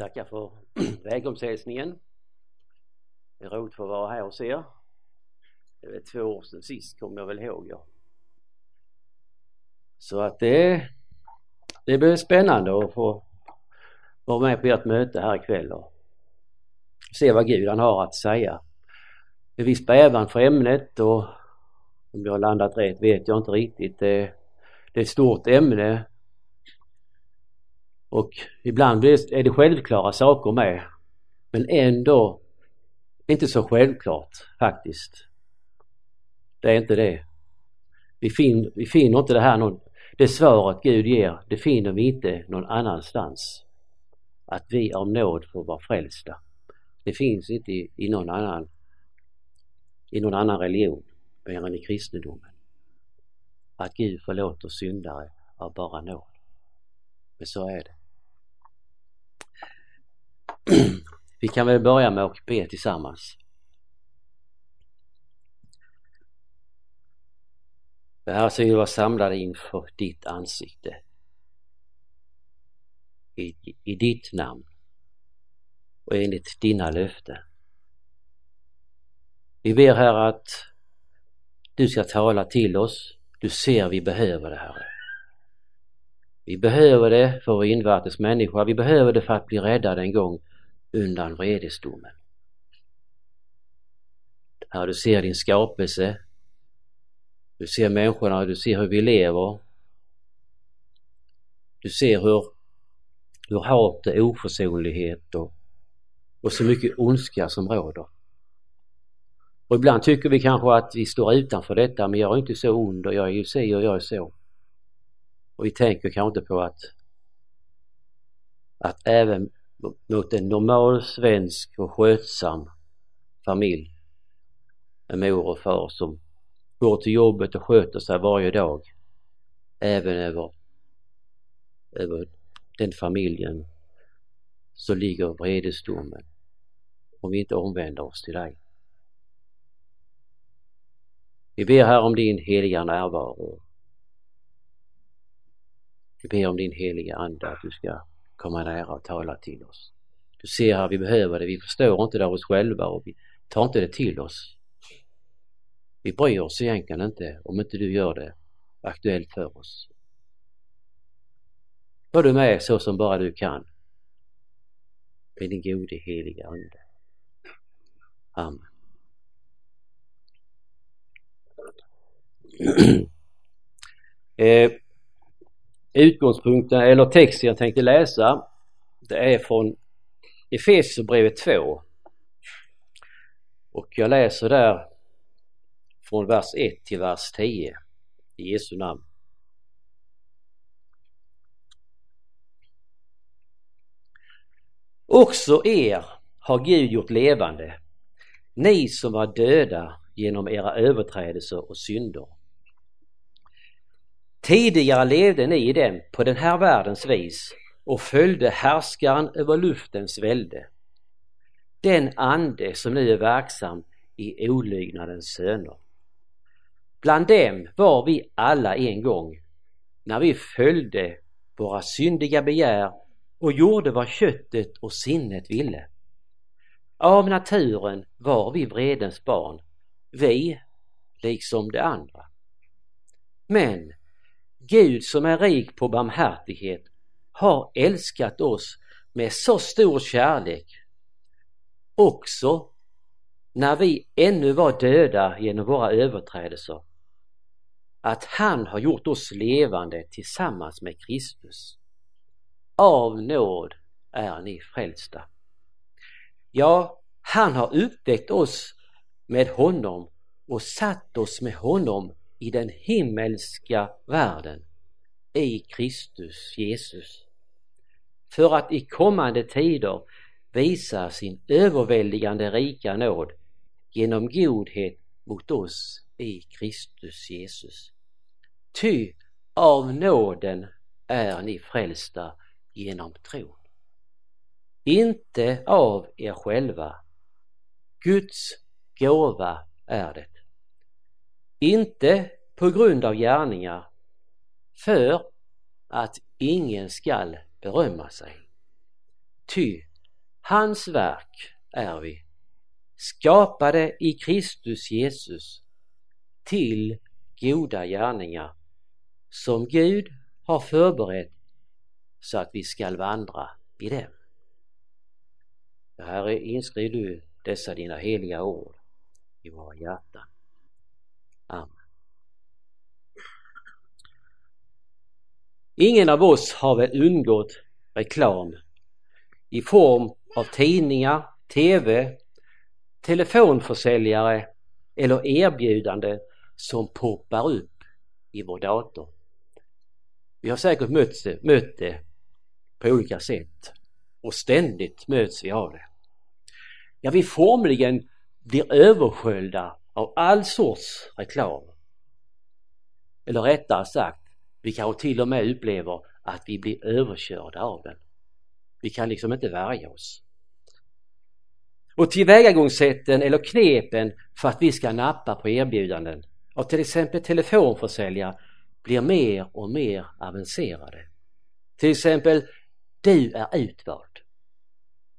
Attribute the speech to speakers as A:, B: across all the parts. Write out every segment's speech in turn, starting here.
A: Tackar för välkomsthälsningen. Det är roligt för att vara här hos er. Det är två år sedan sist kommer jag väl ihåg. Ja. Så att det, det blir spännande att få vara med på ert möte här ikväll och se vad Gud han har att säga. En viss bävan för ämnet och om jag har landat rätt vet jag inte riktigt. Det, det är ett stort ämne och ibland är det självklara saker med men ändå inte så självklart faktiskt. Det är inte det. Vi, fin, vi finner inte det här någon, det svaret Gud ger, det finner vi inte någon annanstans. Att vi av nåd får vara frälsta. Det finns inte i, i någon annan i någon annan religion mer än i kristendomen. Att Gud förlåter syndare av bara nåd. Men så är det. Vi kan väl börja med att be tillsammans. Herre, så vill vi vara samlade inför ditt ansikte. I, I ditt namn och enligt dina löften. Vi ber här att du ska tala till oss. Du ser vi behöver det Herre. Vi behöver det för vår invärtes människa. Vi behöver det för att bli räddade en gång undan vredesdomen. Herre, du ser din skapelse. Du ser människorna, du ser hur vi lever. Du ser hur, hur hat och oförsonlighet och, och så mycket ondska som råder. Och ibland tycker vi kanske att vi står utanför detta men jag är inte så ond och jag är ju si och jag är så. Och vi tänker kanske inte på att att även mot en normal svensk och skötsam familj med mor och far som går till jobbet och sköter sig varje dag även över, över den familjen så ligger vredesdomen om vi inte omvänder oss till dig. Vi ber här om din heliga närvaro. Vi ber om din heliga Ande att du ska komma nära och tala till oss. Du ser här, vi behöver det. Vi förstår inte det av oss själva och vi tar inte det till oss. Vi bryr oss egentligen inte om inte du gör det aktuellt för oss. Var du med så som bara du kan. Med din gode heliga Ande. Amen. eh, utgångspunkten eller texten jag tänkte läsa det är från Efesierbrevet 2 och jag läser där från vers 1 till vers 10 i Jesu namn. Också er har Gud gjort levande, ni som var döda genom era överträdelser och synder. Tidigare levde ni i dem på den här världens vis och följde härskaren över luftens välde. Den ande som nu är verksam i olydnadens söner. Bland dem var vi alla en gång när vi följde våra syndiga begär och gjorde vad köttet och sinnet ville. Av naturen var vi vredens barn, vi liksom de andra. Men Gud som är rik på barmhärtighet har älskat oss med så stor kärlek också när vi ännu var döda genom våra överträdelser att han har gjort oss levande tillsammans med Kristus. Av nåd är ni frälsta. Ja, han har uppväckt oss med honom och satt oss med honom i den himmelska världen i Kristus Jesus för att i kommande tider visa sin överväldigande rika nåd genom godhet mot oss i Kristus Jesus. Ty av nåden är ni frälsta genom tron. Inte av er själva. Guds gåva är det. Inte på grund av gärningar för att ingen skall berömma sig. Ty Hans verk är vi, skapade i Kristus Jesus till goda gärningar som Gud har förberett så att vi skall vandra i dem. Herre, inskriv du dessa dina heliga ord i våra hjärtan. Amen. Ingen av oss har väl undgått reklam i form av tidningar, TV, telefonförsäljare eller erbjudande som poppar upp i vår dator. Vi har säkert mött mött det på olika sätt och ständigt möts vi av det. Ja, vi formligen blir översköljda av all sorts reklam. Eller rättare sagt, vi kanske till och med upplever att vi blir överkörda av den. Vi kan liksom inte värja oss. Och tillvägagångssätten eller knepen för att vi ska nappa på erbjudanden av till exempel telefonförsäljare blir mer och mer avancerade. Till exempel, du är utvald.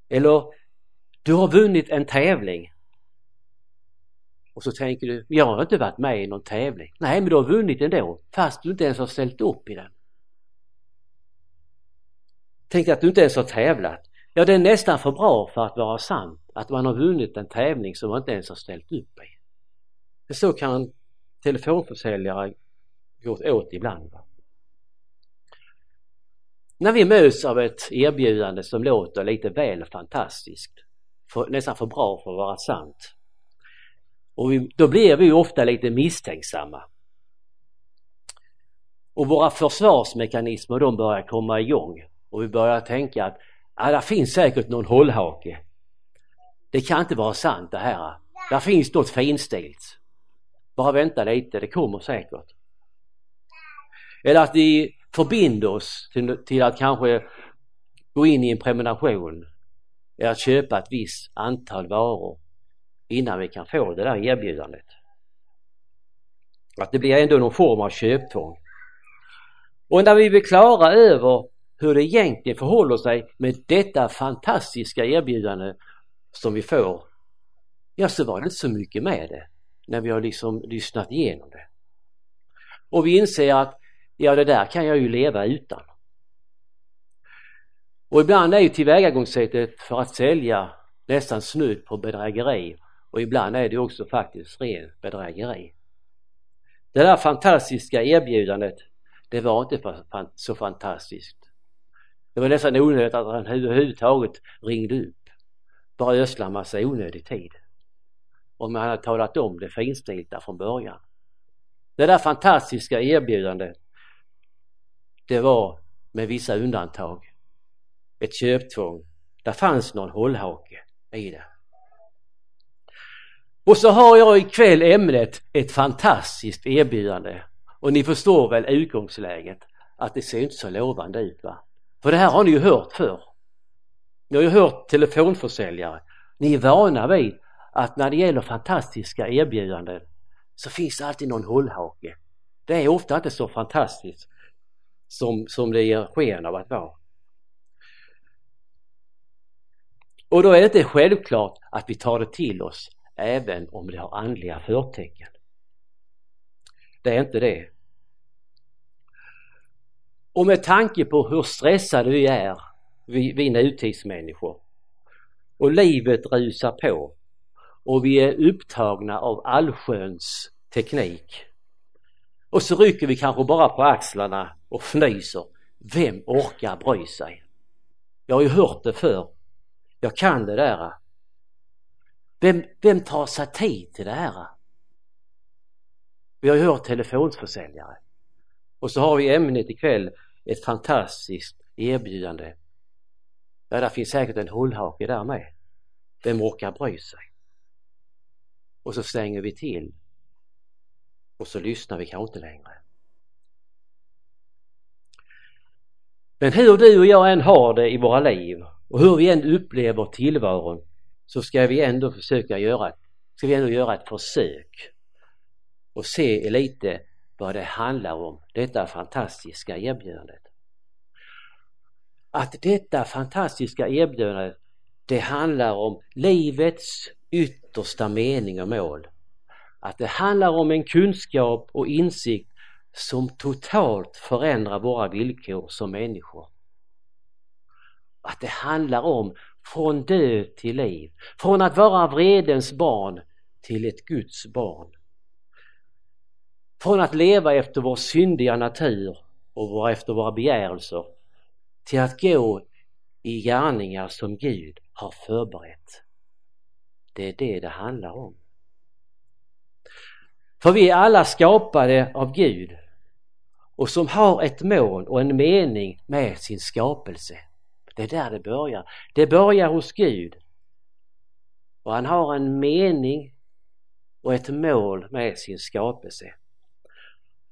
A: Eller, du har vunnit en tävling. Och så tänker du, jag har inte varit med i någon tävling. Nej, men du har vunnit ändå, fast du inte ens har ställt upp i den. Tänk att du inte ens har tävlat. Ja, det är nästan för bra för att vara sant att man har vunnit en tävling som man inte ens har ställt upp i. Så kan telefonförsäljare gå åt ibland. Va? När vi möts av ett erbjudande som låter lite väl fantastiskt, för, nästan för bra för att vara sant, och vi, då blir vi ofta lite misstänksamma. Och våra försvarsmekanismer de börjar komma igång och vi börjar tänka att ja, det finns säkert någon hållhake. Det kan inte vara sant det här. Där finns något finstilt. Bara vänta lite, det kommer säkert. Eller att vi förbinder oss till, till att kanske gå in i en prenumeration eller att köpa ett visst antal varor innan vi kan få det där erbjudandet. Att det blir ändå någon form av köptvång. Och när vi blir klara över hur det egentligen förhåller sig med detta fantastiska erbjudande som vi får, ja så var det inte så mycket med det när vi har liksom lyssnat igenom det. Och vi inser att ja det där kan jag ju leva utan. Och ibland är ju tillvägagångssättet för att sälja nästan snudd på bedrägeri och ibland är det också faktiskt ren bedrägeri. Det där fantastiska erbjudandet det var inte så fantastiskt. Det var nästan onödigt att han överhuvudtaget ringde upp. Bara ödsla en massa onödig tid. Om man hade talat om det finstilta från början. Det där fantastiska erbjudandet det var med vissa undantag ett köptvång. Där fanns någon hållhake i det. Och så har jag ikväll ämnet ett fantastiskt erbjudande. Och ni förstår väl utgångsläget att det ser inte så lovande ut va? För det här har ni ju hört förr. Ni har ju hört telefonförsäljare. Ni är vana vid att när det gäller fantastiska erbjudanden så finns det alltid någon hållhake. Det är ofta inte så fantastiskt som, som det ger sken av att vara. Och då är det inte självklart att vi tar det till oss även om det har andliga förtecken. Det är inte det. Och med tanke på hur stressade vi är, vi, vi nutidsmänniskor, och livet rusar på och vi är upptagna av allsköns teknik. Och så rycker vi kanske bara på axlarna och fnyser. Vem orkar bry sig? Jag har ju hört det förr. Jag kan det där. Vem, vem tar sig tid till det här? Vi har ju hört telefonförsäljare. Och så har vi ämnet ikväll, ett fantastiskt erbjudande. Ja, där finns säkert en hållhake där med. Vem orkar bry sig? Och så stänger vi till. Och så lyssnar vi kanske inte längre. Men hur du och jag än har det i våra liv och hur vi än upplever tillvaron så ska vi ändå försöka göra, ska vi ändå göra ett försök och se lite vad det handlar om, detta fantastiska erbjudandet. Att detta fantastiska erbjudande, det handlar om livets yttersta mening och mål. Att det handlar om en kunskap och insikt som totalt förändrar våra villkor som människor. Att det handlar om från död till liv, från att vara vredens barn till ett Guds barn. Från att leva efter vår syndiga natur och efter våra begärelser till att gå i gärningar som Gud har förberett. Det är det det handlar om. För vi är alla skapade av Gud och som har ett mål och en mening med sin skapelse. Det är där det börjar. Det börjar hos Gud. Och han har en mening och ett mål med sin skapelse.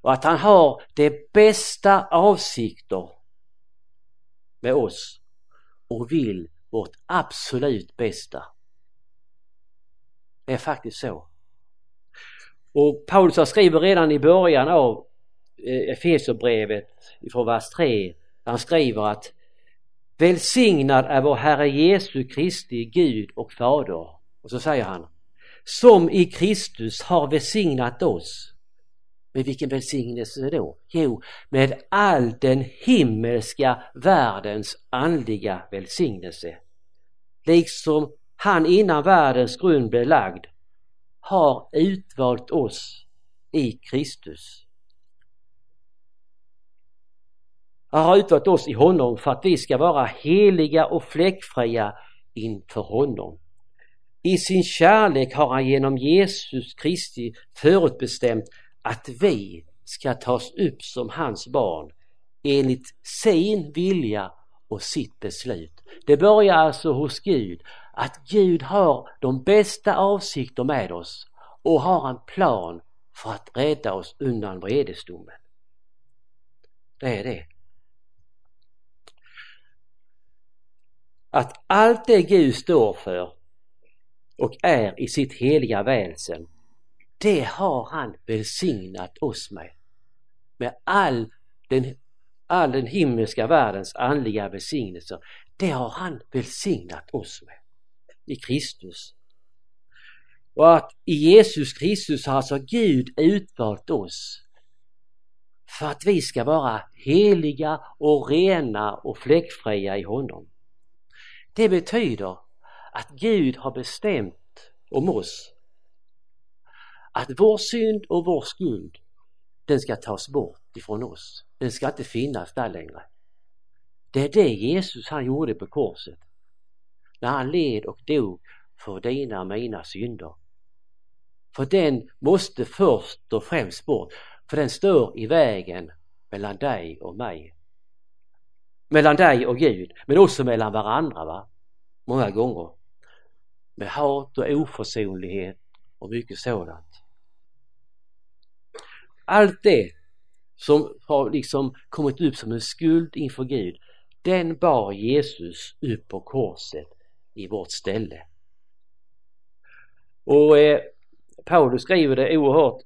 A: Och att han har de bästa avsikter med oss och vill vårt absolut bästa. Det är faktiskt så. Och Paulus skriver redan i början av eh, Efesierbrevet från vers 3, han skriver att Välsignad är vår Herre Jesu Kristi Gud och Fader. Och så säger han, som i Kristus har välsignat oss. Med vilken välsignelse då? Jo, med all den himmelska världens andliga välsignelse. Liksom han innan världens grund blev lagd har utvalt oss i Kristus. Han har utvalt oss i honom för att vi ska vara heliga och fläckfria inför honom. I sin kärlek har han genom Jesus Kristi förutbestämt att vi ska tas upp som hans barn enligt sin vilja och sitt beslut. Det börjar alltså hos Gud, att Gud har de bästa avsikter med oss och har en plan för att rädda oss undan vredesdomen. Det är det. Att allt det Gud står för och är i sitt heliga väsen, det har han välsignat oss med. Med all den, all den himmelska världens andliga välsignelser, det har han välsignat oss med i Kristus. Och att i Jesus Kristus har alltså Gud utvalt oss för att vi ska vara heliga och rena och fläckfria i honom. Det betyder att Gud har bestämt om oss att vår synd och vår skuld den ska tas bort ifrån oss. Den ska inte finnas där längre. Det är det Jesus han gjorde på korset. När han led och dog för dina och mina synder. För den måste först och främst bort, för den står i vägen mellan dig och mig. Mellan dig och Gud, men också mellan varandra va? Många gånger. Med hat och oförsonlighet och mycket sådant. Allt det som har liksom kommit upp som en skuld inför Gud, den bar Jesus upp på korset i vårt ställe. Och eh, Paulus skriver det oerhört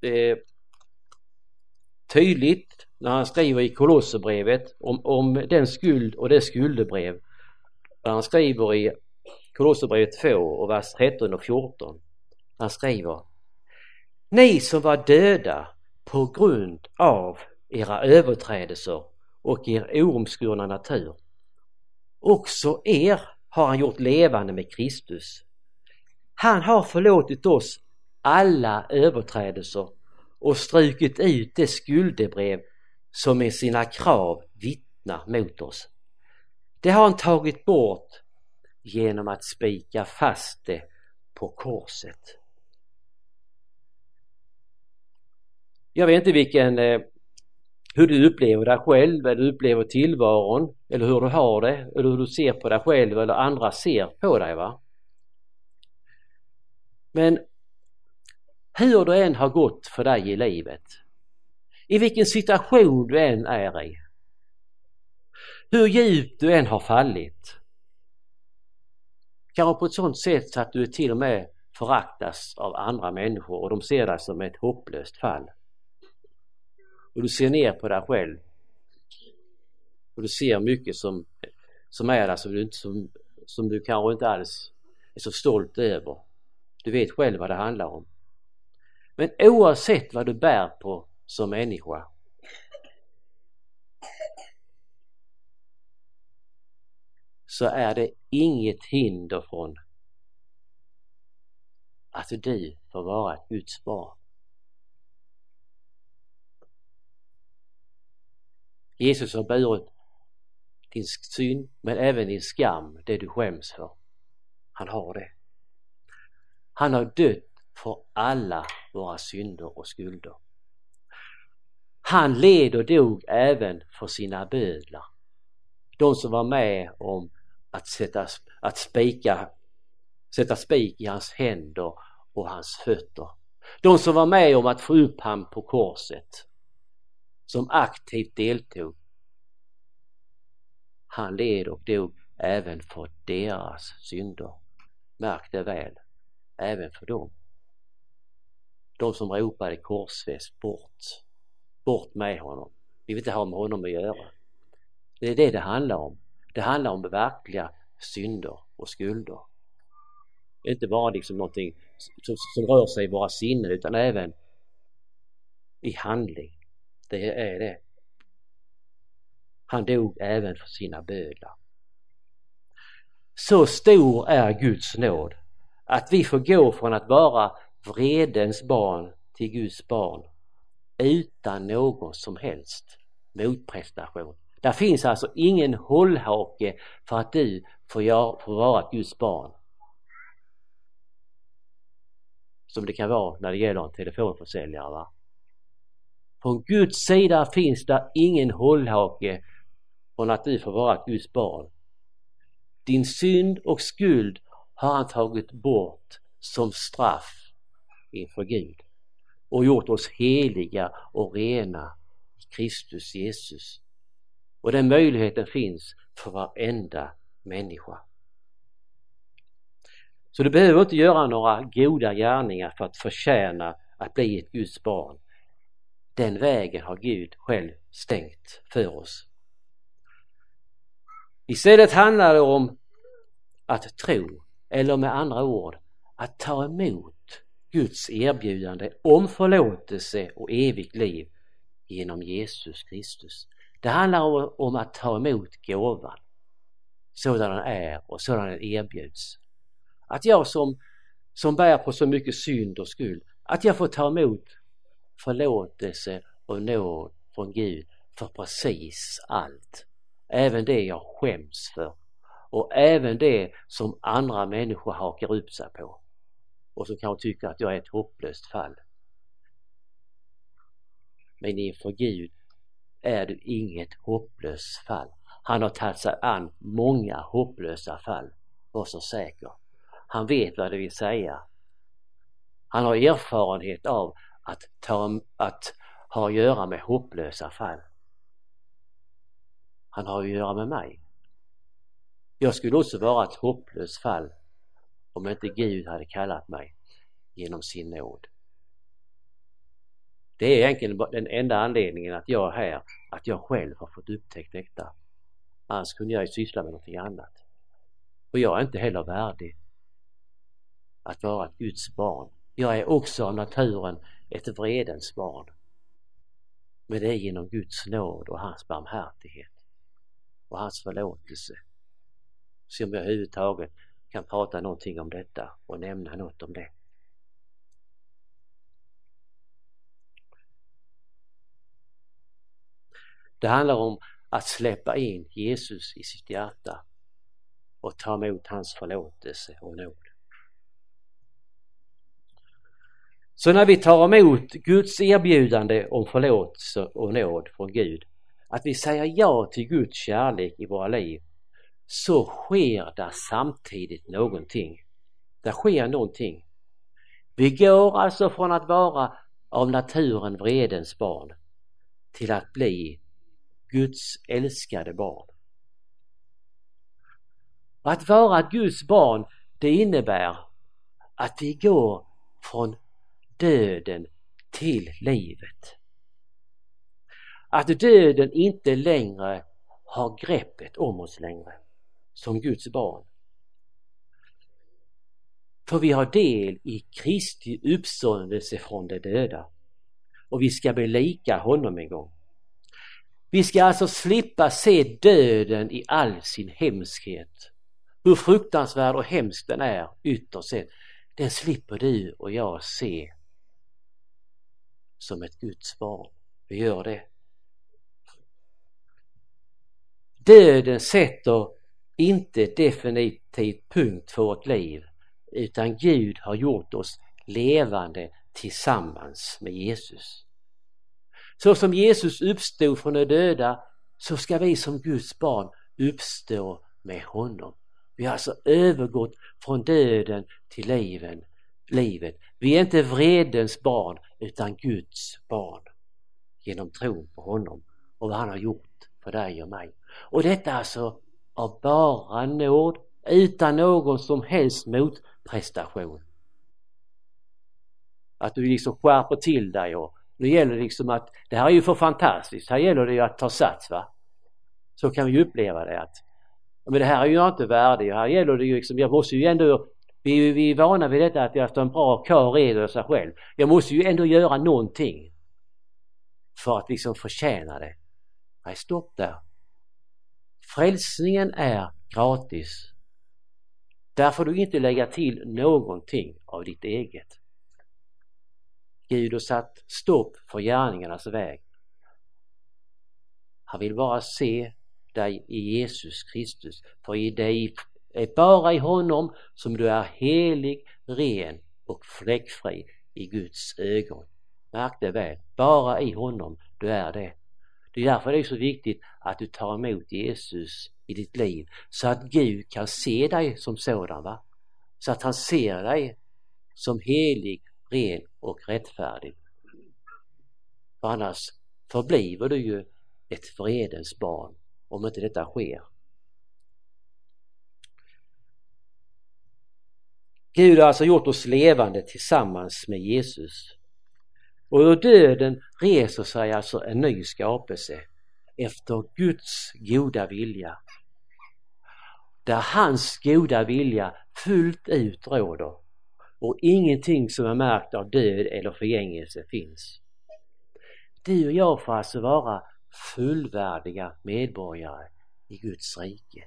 A: eh, tydligt när han skriver i Kolosserbrevet om, om den skuld och det skuldebrev. där Han skriver i Kolosserbrevet 2 och vers 13 och 14. Han skriver Ni som var döda på grund av era överträdelser och er oomskurna natur. Också er har han gjort levande med Kristus. Han har förlåtit oss alla överträdelser och strukit ut det skuldebrev som med sina krav vittnar mot oss. Det har han tagit bort genom att spika fast det på korset. Jag vet inte vilken, eh, hur du upplever dig själv eller upplever tillvaron eller hur du har det eller hur du ser på dig själv eller andra ser på dig. va. Men hur det än har gått för dig i livet, i vilken situation du än är i, hur djupt du än har fallit, kanske på ett sådant sätt så att du till och med föraktas av andra människor och de ser dig som ett hopplöst fall. Och du ser ner på dig själv. Och du ser mycket som, som är där som du, inte, som, som du kanske inte alls är så stolt över. Du vet själv vad det handlar om. Men oavsett vad du bär på som människa så är det inget hinder från att du får vara ett Guds barn. Jesus har burit din synd men även din skam, det du skäms för. Han har det. Han har dött för alla våra synder och skulder. Han led och dog även för sina bödlar. De som var med om att sätta, att spika, sätta spik i hans händer och hans fötter. De som var med om att få upp han på korset. Som aktivt deltog. Han led och dog även för deras synder. Märk det väl, även för dem. De som ropade korsfäst bort, bort med honom. Vi vill inte ha med honom att göra. Det är det det handlar om. Det handlar om verkliga synder och skulder. Inte bara liksom någonting som, som rör sig i våra sinnen utan även i handling. Det är det. Han dog även för sina bödlar. Så stor är Guds nåd att vi får gå från att vara vredens barn till Guds barn utan någon som helst motprestation. Där finns alltså ingen hållhake för att du får, göra, får vara ett Guds barn. Som det kan vara när det gäller en telefonförsäljare. Va? Från Guds sida finns det ingen hållhake från att du får vara ett Guds barn. Din synd och skuld har han tagit bort som straff inför Gud och gjort oss heliga och rena i Kristus Jesus. Och den möjligheten finns för varenda människa. Så du behöver inte göra några goda gärningar för att förtjäna att bli ett Guds barn. Den vägen har Gud själv stängt för oss. Istället handlar det om att tro, eller med andra ord att ta emot Guds erbjudande om förlåtelse och evigt liv genom Jesus Kristus. Det handlar om, att ta emot gåvan sådan den är och sådan den erbjuds. Att jag som, som bär på så mycket synd och skuld, att jag får ta emot förlåtelse och nåd från Gud för precis allt. Även det jag skäms för och även det som andra människor hakar upp sig på och som kanske tycker att jag är ett hopplöst fall. Men inför Gud är du inget hopplöst fall. Han har tagit sig an många hopplösa fall, var så säker. Han vet vad det vill säga. Han har erfarenhet av att, ta, att ha att göra med hopplösa fall. Han har att göra med mig. Jag skulle också vara ett hopplöst fall om inte Gud hade kallat mig genom sin nåd. Det är egentligen den enda anledningen att jag är här, att jag själv har fått upptäckt detta. Annars kunde jag ju syssla med någonting annat. Och jag är inte heller värdig att vara ett Guds barn. Jag är också av naturen ett vredens barn. Men det är genom Guds nåd och hans barmhärtighet och hans förlåtelse som jag överhuvudtaget kan prata någonting om detta och nämna något om det. Det handlar om att släppa in Jesus i sitt hjärta och ta emot hans förlåtelse och nåd. Så när vi tar emot Guds erbjudande om förlåtelse och nåd från Gud, att vi säger ja till Guds kärlek i våra liv, så sker det samtidigt någonting. Det sker någonting. Vi går alltså från att vara av naturen vredens barn till att bli Guds älskade barn. Att vara Guds barn det innebär att vi går från döden till livet. Att döden inte längre har greppet om oss längre som Guds barn. För vi har del i Kristi uppståndelse från de döda. Och vi ska bli lika honom en gång. Vi ska alltså slippa se döden i all sin hemskhet. Hur fruktansvärd och hemsk den är ytterst sett, den slipper du och jag se som ett Guds barn. Vi gör det. Döden sätter inte definitivt punkt för vårt liv utan Gud har gjort oss levande tillsammans med Jesus. Så som Jesus uppstod från de döda så ska vi som Guds barn uppstå med honom. Vi har alltså övergått från döden till liven, livet. Vi är inte vredens barn utan Guds barn genom tron på honom och vad han har gjort för dig och mig. Och detta alltså av bara nåd utan någon som helst motprestation. Att du liksom skärper till dig och nu gäller det liksom att det här är ju för fantastiskt, här gäller det ju att ta sats va. Så kan vi ju uppleva det att men det här är ju jag inte värdig, här gäller det ju liksom, jag måste ju ändå vi, vi är vana vid detta att efter en bra karl reder sig själv. Jag måste ju ändå göra någonting för att liksom förtjäna det. Nej, stopp där. Frälsningen är gratis. Där får du inte lägga till någonting av ditt eget. Gud har satt stopp för gärningarnas väg. Han vill bara se dig i Jesus Kristus. För i dig är bara i honom som du är helig, ren och fläckfri i Guds ögon. Märk det väl, bara i honom du är det. Det är därför det är så viktigt att du tar emot Jesus i ditt liv så att Gud kan se dig som sådan. Va? Så att han ser dig som helig, ren och rättfärdig. För annars förbliver du ju ett vredens barn om inte detta sker. Gud har alltså gjort oss levande tillsammans med Jesus. Och ur döden reser sig alltså en ny skapelse efter Guds goda vilja. Där hans goda vilja fullt ut råder och ingenting som är märkt av död eller förgängelse finns. Du och jag får alltså vara fullvärdiga medborgare i Guds rike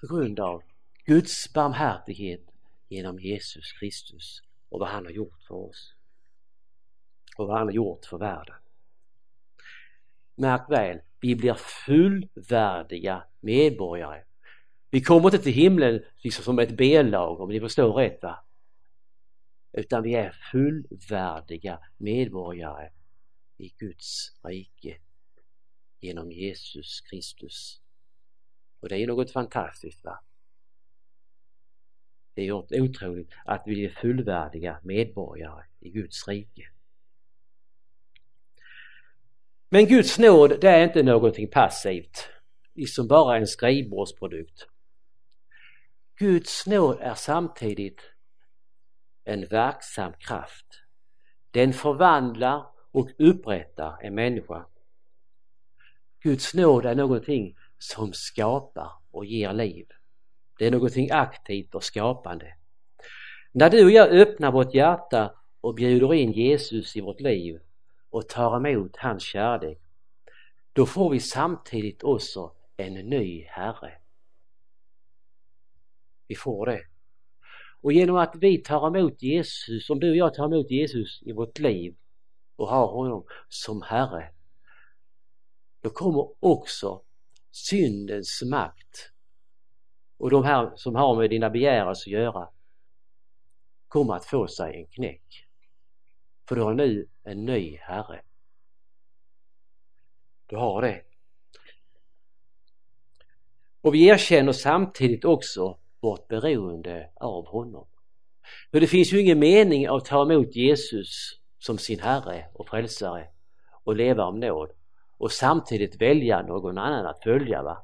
A: på grund av Guds barmhärtighet genom Jesus Kristus och vad han har gjort för oss och vad han har gjort för världen. Märk väl, vi blir fullvärdiga medborgare. Vi kommer inte till himlen liksom som ett B-lag om ni förstår rätt va? Utan vi är fullvärdiga medborgare i Guds rike genom Jesus Kristus. Och det är något fantastiskt va? Det är otroligt att vi är fullvärdiga medborgare i Guds rike. Men Guds nåd det är inte någonting passivt, liksom bara en skrivbordsprodukt. Guds nåd är samtidigt en verksam kraft. Den förvandlar och upprättar en människa. Guds nåd är någonting som skapar och ger liv. Det är någonting aktivt och skapande. När du och jag öppnar vårt hjärta och bjuder in Jesus i vårt liv och tar emot hans kärlek, då får vi samtidigt också en ny Herre. Vi får det. Och genom att vi tar emot Jesus, om du och jag tar emot Jesus i vårt liv och har honom som Herre, då kommer också syndens makt och de här som har med dina begärelser att göra kommer att få sig en knäck. För du har nu en ny Herre. Du har det. Och vi erkänner samtidigt också vårt beroende av honom. För det finns ju ingen mening att ta emot Jesus som sin Herre och Frälsare och leva om nåd och samtidigt välja någon annan att följa. Va?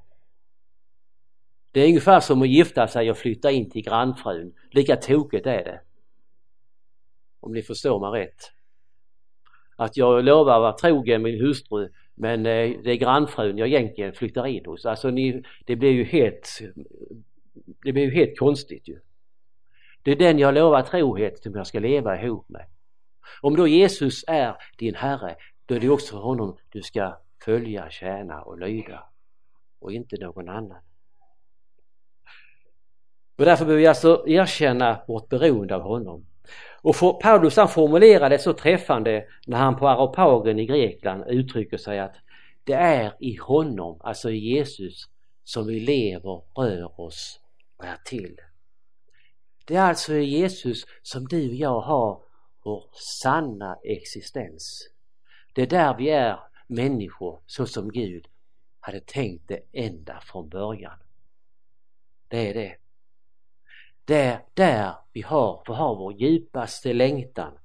A: Det är ungefär som att gifta sig och flytta in till grannfrun. Lika tokigt är det. Om ni förstår mig rätt. Att jag lovar att vara trogen min hustru men eh, det är grannfrun jag egentligen flyttar in hos. Alltså ni, det blir ju helt det blir ju helt konstigt ju. Det är den jag lovar trohet som jag ska leva ihop med. Om då Jesus är din Herre, då är det också för honom du ska följa, tjäna och lyda och inte någon annan. Och därför behöver vi alltså erkänna vårt beroende av honom. Och för, Paulus han formulerar det så träffande när han på Aropagen i Grekland uttrycker sig att det är i honom, alltså i Jesus, som vi lever, rör oss och är till. Det är alltså i Jesus som du och jag har vår sanna existens. Det är där vi är människor så som Gud hade tänkt det ända från början. Det är det. Det är där vi har, vi har vår djupaste längtan,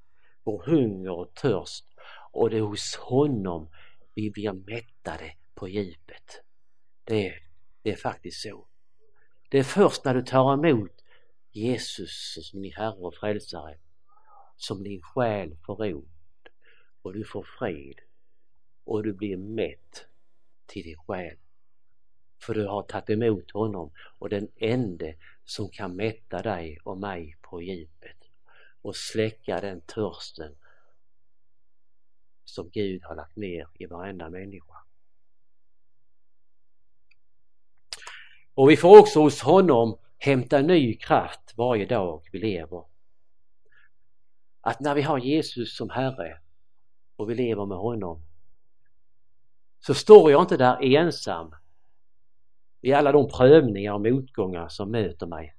A: vår hunger och törst och det är hos honom vi blir mättade på djupet. Det är, det är faktiskt så. Det är först när du tar emot Jesus som din Herre och Frälsare som din själ får ro och du får frid och du blir mätt till din själ. För du har tagit emot honom och den ende som kan mätta dig och mig på djupet och släcka den törsten som Gud har lagt ner i varenda människa. Och vi får också hos honom hämta ny kraft varje dag vi lever. Att när vi har Jesus som Herre och vi lever med honom så står jag inte där ensam i alla de prövningar och motgångar som möter mig.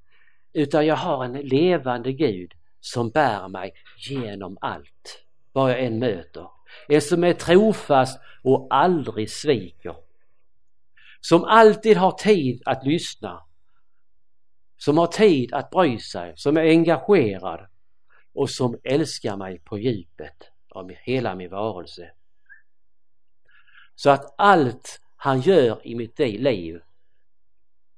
A: Utan jag har en levande Gud som bär mig genom allt, vad jag än möter. En som är trofast och aldrig sviker. Som alltid har tid att lyssna. Som har tid att bry sig, som är engagerad och som älskar mig på djupet av hela min varelse. Så att allt han gör i mitt liv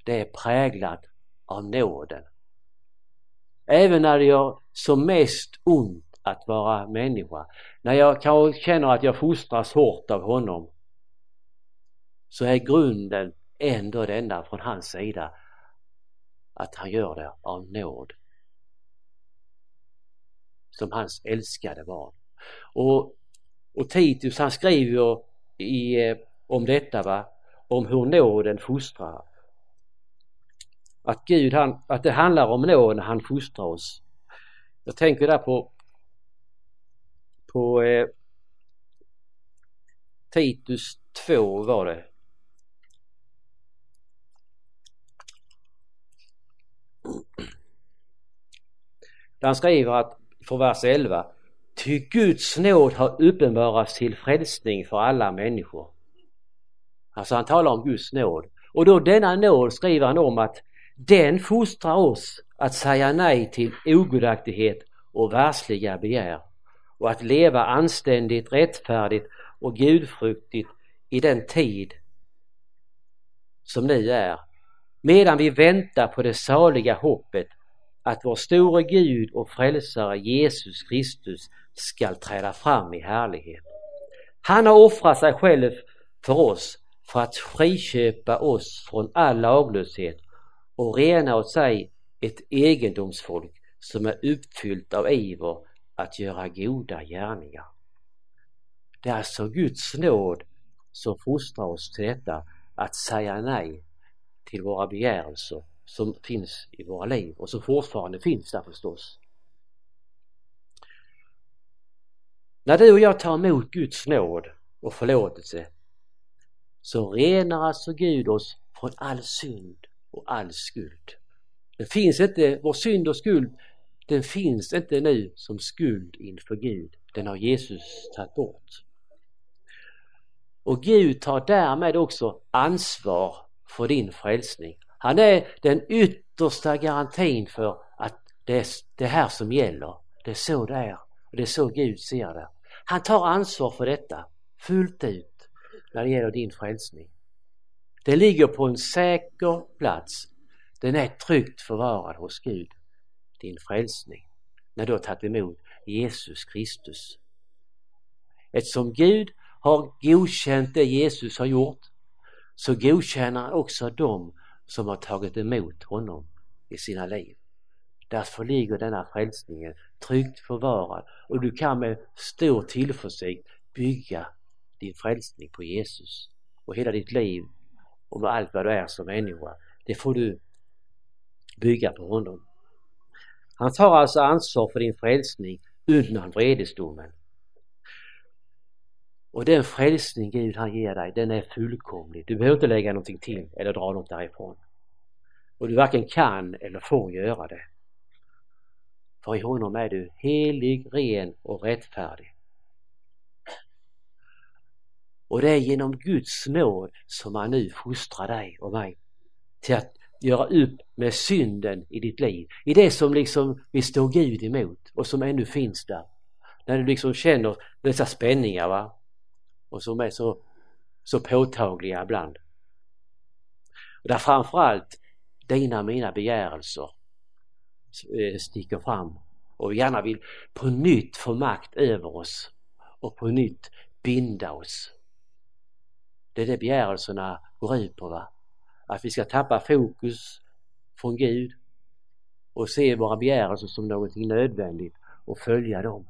A: det är präglat av nåden. Även när det gör som mest ont att vara människa, när jag kanske känner att jag fostras hårt av honom, så är grunden ändå denna från hans sida att han gör det av nåd. Som hans älskade barn. Och, och Titus han skriver ju i, eh, om detta va, om hur nåden fostrar att Gud, han, att det handlar om nåd när han fostrar oss. Jag tänker där på på eh, Titus 2 var det. Där han skriver att, för vers 11, Ty Guds nåd har uppenbarats till frälsning för alla människor. Alltså han talar om Guds nåd. Och då denna nåd skriver han om att den fostrar oss att säga nej till ogudaktighet och världsliga begär och att leva anständigt, rättfärdigt och gudfruktigt i den tid som nu är medan vi väntar på det saliga hoppet att vår store Gud och frälsare Jesus Kristus skall träda fram i härlighet. Han har offrat sig själv för oss för att friköpa oss från all laglöshet och rena åt sig ett egendomsfolk som är uppfyllt av iver att göra goda gärningar. Det är alltså Guds nåd som fostrar oss till detta att säga nej till våra begärelser som finns i våra liv och som fortfarande finns där förstås. När du och jag tar emot Guds nåd och förlåtelse så renar alltså Gud oss från all synd och all skuld. Den finns inte, vår synd och skuld, den finns inte nu som skuld inför Gud. Den har Jesus tagit bort. Och Gud tar därmed också ansvar för din frälsning. Han är den yttersta garantin för att det är det här som gäller. Det är så det är. Och det är så Gud ser det. Han tar ansvar för detta fullt ut när det gäller din frälsning. Det ligger på en säker plats. Den är tryggt förvarad hos Gud, din frälsning, när du har tagit emot Jesus Kristus. Eftersom Gud har godkänt det Jesus har gjort så godkänner han också dem som har tagit emot honom i sina liv. därför ligger denna frälsningen tryggt förvarad och du kan med stor tillförsikt bygga din frälsning på Jesus och hela ditt liv och med allt vad du är som människa. Det får du bygga på honom. Han tar alltså ansvar för din frälsning undan vredesdomen. Och den frälsning Gud han ger dig, den är fullkomlig. Du behöver inte lägga någonting till eller dra något därifrån. Och du varken kan eller får göra det. För i honom är du helig, ren och rättfärdig. Och det är genom Guds nåd som han nu fostrar dig och mig till att göra upp med synden i ditt liv. I det som liksom vi står Gud emot och som ännu finns där. När du liksom känner dessa spänningar va. Och som är så, så påtagliga ibland. Och där framförallt dina mina begärelser eh, sticker fram och vi gärna vill på nytt få makt över oss och på nytt binda oss. Det är det begärelserna går ut på va. Att vi ska tappa fokus från Gud och se våra begärelser som någonting nödvändigt och följa dem.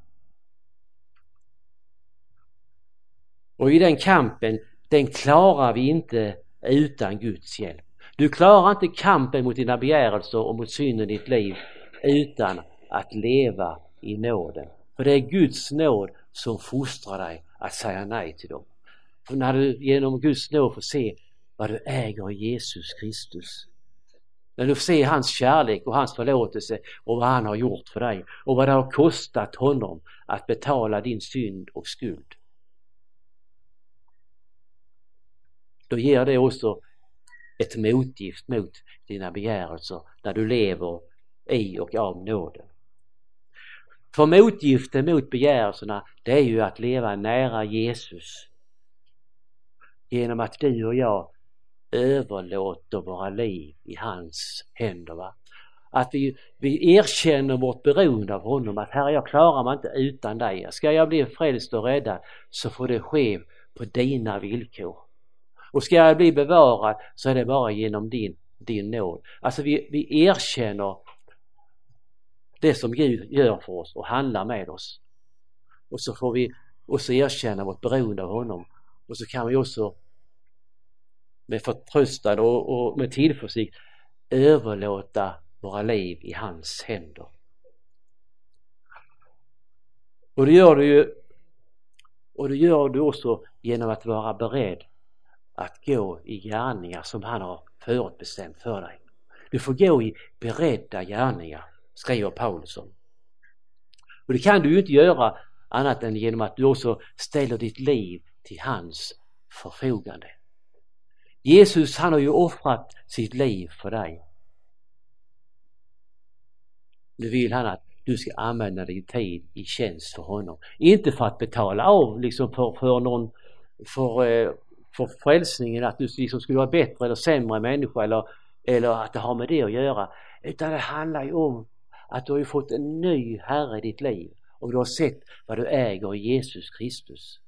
A: Och i den kampen, den klarar vi inte utan Guds hjälp. Du klarar inte kampen mot dina begärelser och mot synden i ditt liv utan att leva i nåden. För det är Guds nåd som fostrar dig att säga nej till dem. För när du genom Guds nåd får se vad du äger i Jesus Kristus. När du får se hans kärlek och hans förlåtelse och vad han har gjort för dig och vad det har kostat honom att betala din synd och skuld. Då ger det också ett motgift mot dina begärelser när du lever i och av nåden. För motgiften mot begärelserna det är ju att leva nära Jesus genom att du och jag överlåter våra liv i hans händer. Va? Att vi, vi erkänner vårt beroende av honom, att Herre jag klarar mig inte utan dig. Ska jag bli frälst och räddad så får det ske på dina villkor. Och ska jag bli bevarad så är det bara genom din, din nåd. Alltså vi, vi erkänner det som Gud gör för oss och handlar med oss. Och så får vi också erkänna vårt beroende av honom. Och så kan vi också med förtröstan och, och med tillförsikt överlåta våra liv i hans händer. Och det gör du ju och det gör du också genom att vara beredd att gå i gärningar som han har förutbestämt för dig. Du får gå i beredda gärningar, skriver Paulsson. Och det kan du ju inte göra annat än genom att du också ställer ditt liv till hans förfogande. Jesus han har ju offrat sitt liv för dig. Nu vill han att du ska använda din tid i tjänst för honom. Inte för att betala av liksom för, för någon, för, eh, för frälsningen att du liksom skulle vara bättre eller sämre människa eller, eller att det har med det att göra. Utan det handlar ju om att du har ju fått en ny Herre i ditt liv och du har sett vad du äger i Jesus Kristus.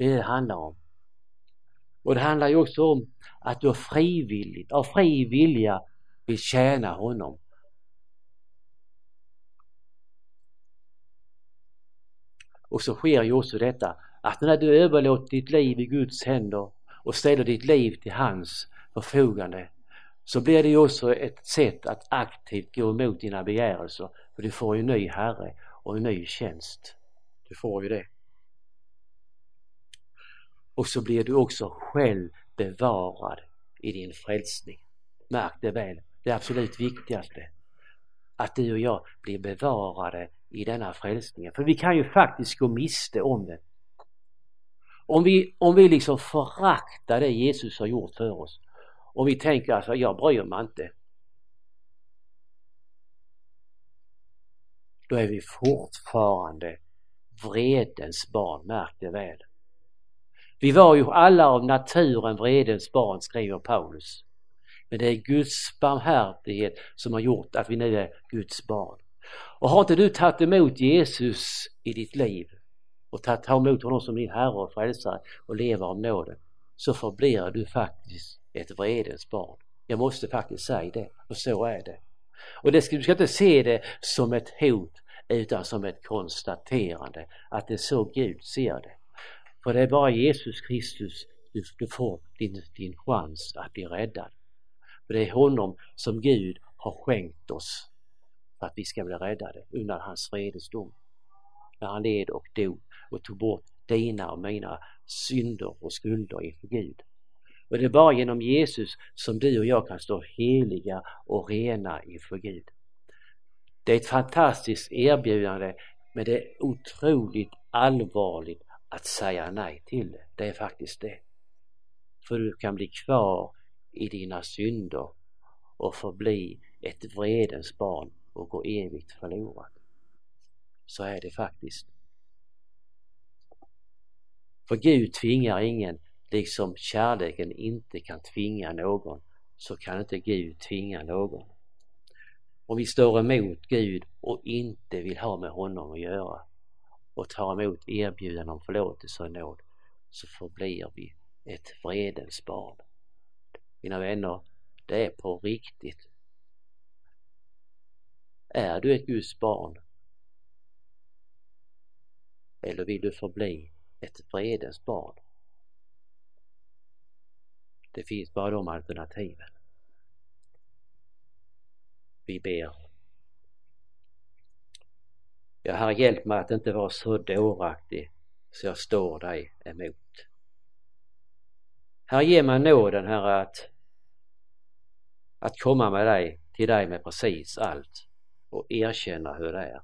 A: Det är det det handlar om. Och det handlar ju också om att du frivilligt, av fri vilja vill tjäna honom. Och så sker ju också detta att när du överlåter ditt liv i Guds händer och ställer ditt liv till hans förfogande så blir det ju också ett sätt att aktivt gå emot dina begärelser för du får ju en ny herre och en ny tjänst. Du får ju det och så blir du också själv bevarad i din frälsning. Märk det väl, det absolut viktigaste. Att du och jag blir bevarade i denna frälsningen För vi kan ju faktiskt gå miste om det. Om vi, om vi liksom föraktar det Jesus har gjort för oss. Om vi tänker alltså, jag bryr mig inte. Då är vi fortfarande vredens barn, märk det väl. Vi var ju alla av naturen vredens barn, skriver Paulus. Men det är Guds barmhärtighet som har gjort att vi nu är Guds barn. Och har inte du tagit emot Jesus i ditt liv och tagit emot honom som din Herre och Frälsare och lever av nåden så förblir du faktiskt ett vredens barn. Jag måste faktiskt säga det, och så är det. Och det ska, du ska inte se det som ett hot utan som ett konstaterande att det är så Gud ser det. För det är bara Jesus Kristus du, du får din, din chans att bli räddad. För det är honom som Gud har skänkt oss för att vi ska bli räddade undan hans vredesdom. När han led och dog och tog bort dina och mina synder och skulder inför Gud. Och det är bara genom Jesus som du och jag kan stå heliga och rena inför Gud. Det är ett fantastiskt erbjudande men det är otroligt allvarligt att säga nej till det. Det är faktiskt det. För du kan bli kvar i dina synder och förbli ett vredens barn och gå evigt förlorad. Så är det faktiskt. För Gud tvingar ingen, liksom kärleken inte kan tvinga någon, så kan inte Gud tvinga någon. Om vi står emot Gud och inte vill ha med honom att göra och tar emot erbjudanden om förlåtelse och nåd så förblir vi ett vredens barn. Mina vänner, det är på riktigt. Är du ett Guds barn? Eller vill du förbli ett vredens barn? Det finns bara de alternativen. Vi ber. Ja, Herre hjälp mig att inte vara så dåraktig så jag står dig emot. Herre ge mig nåden Herre att, att komma med dig, till dig med precis allt och erkänna hur det är.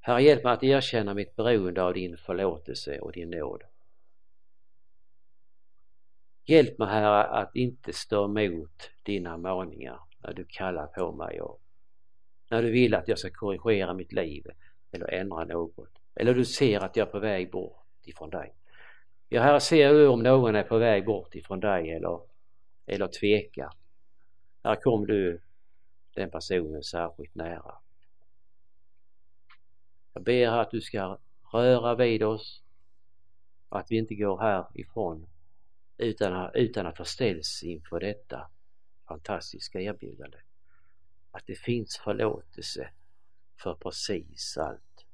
A: Herre hjälp mig att erkänna mitt beroende av din förlåtelse och din nåd. Hjälp mig Herre att inte stå emot dina maningar när du kallar på mig och när du vill att jag ska korrigera mitt liv eller ändra något. Eller du ser att jag är på väg bort ifrån dig. Ja, Herre, ser du om någon är på väg bort ifrån dig eller, eller tvekar. Här kom du den personen särskilt nära. Jag ber att du ska röra vid oss, att vi inte går härifrån utan, utan att förställs inför detta fantastiska erbjudande. Att det finns förlåtelse för precis allt.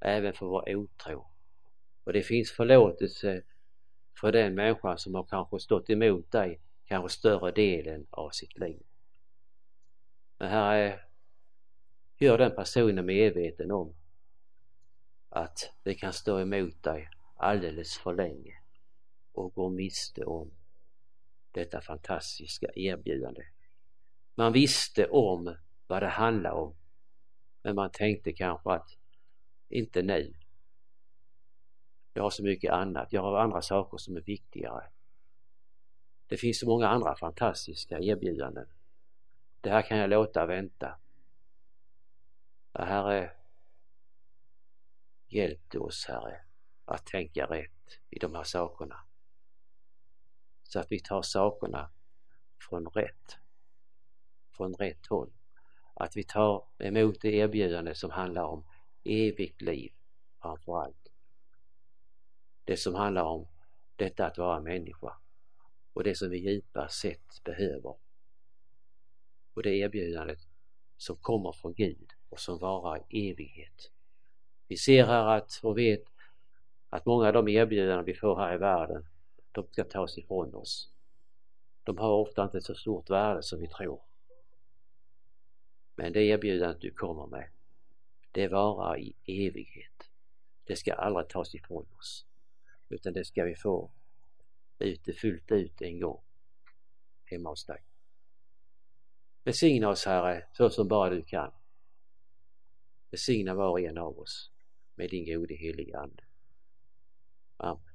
A: Även för vår otro. Och det finns förlåtelse för den människan som har kanske stått emot dig kanske större delen av sitt liv. Men här är... gör den personen medveten om att det kan stå emot dig alldeles för länge och gå miste om detta fantastiska erbjudande. Man visste om vad det handlade om men man tänkte kanske att inte nu. Jag har så mycket annat, jag har andra saker som är viktigare. Det finns så många andra fantastiska erbjudanden. Det här kan jag låta vänta. Herre, hjälp oss Herre att tänka rätt i de här sakerna så att vi tar sakerna från rätt, från rätt håll. Att vi tar emot det erbjudande som handlar om evigt liv framför allt. Det som handlar om detta att vara människa och det som vi djupast sett behöver. Och det erbjudandet som kommer från Gud och som varar i evighet. Vi ser här att och vet att många av de erbjudanden vi får här i världen de ska tas ifrån oss. De har ofta inte så stort värde som vi tror. Men det erbjudandet du kommer med, det varar i evighet. Det ska aldrig tas ifrån oss. Utan det ska vi få ute fullt ut en gång hemma hos dig. Besigna oss Herre så som bara du kan. Besigna var och en av oss med din gode helige Ande. Amen.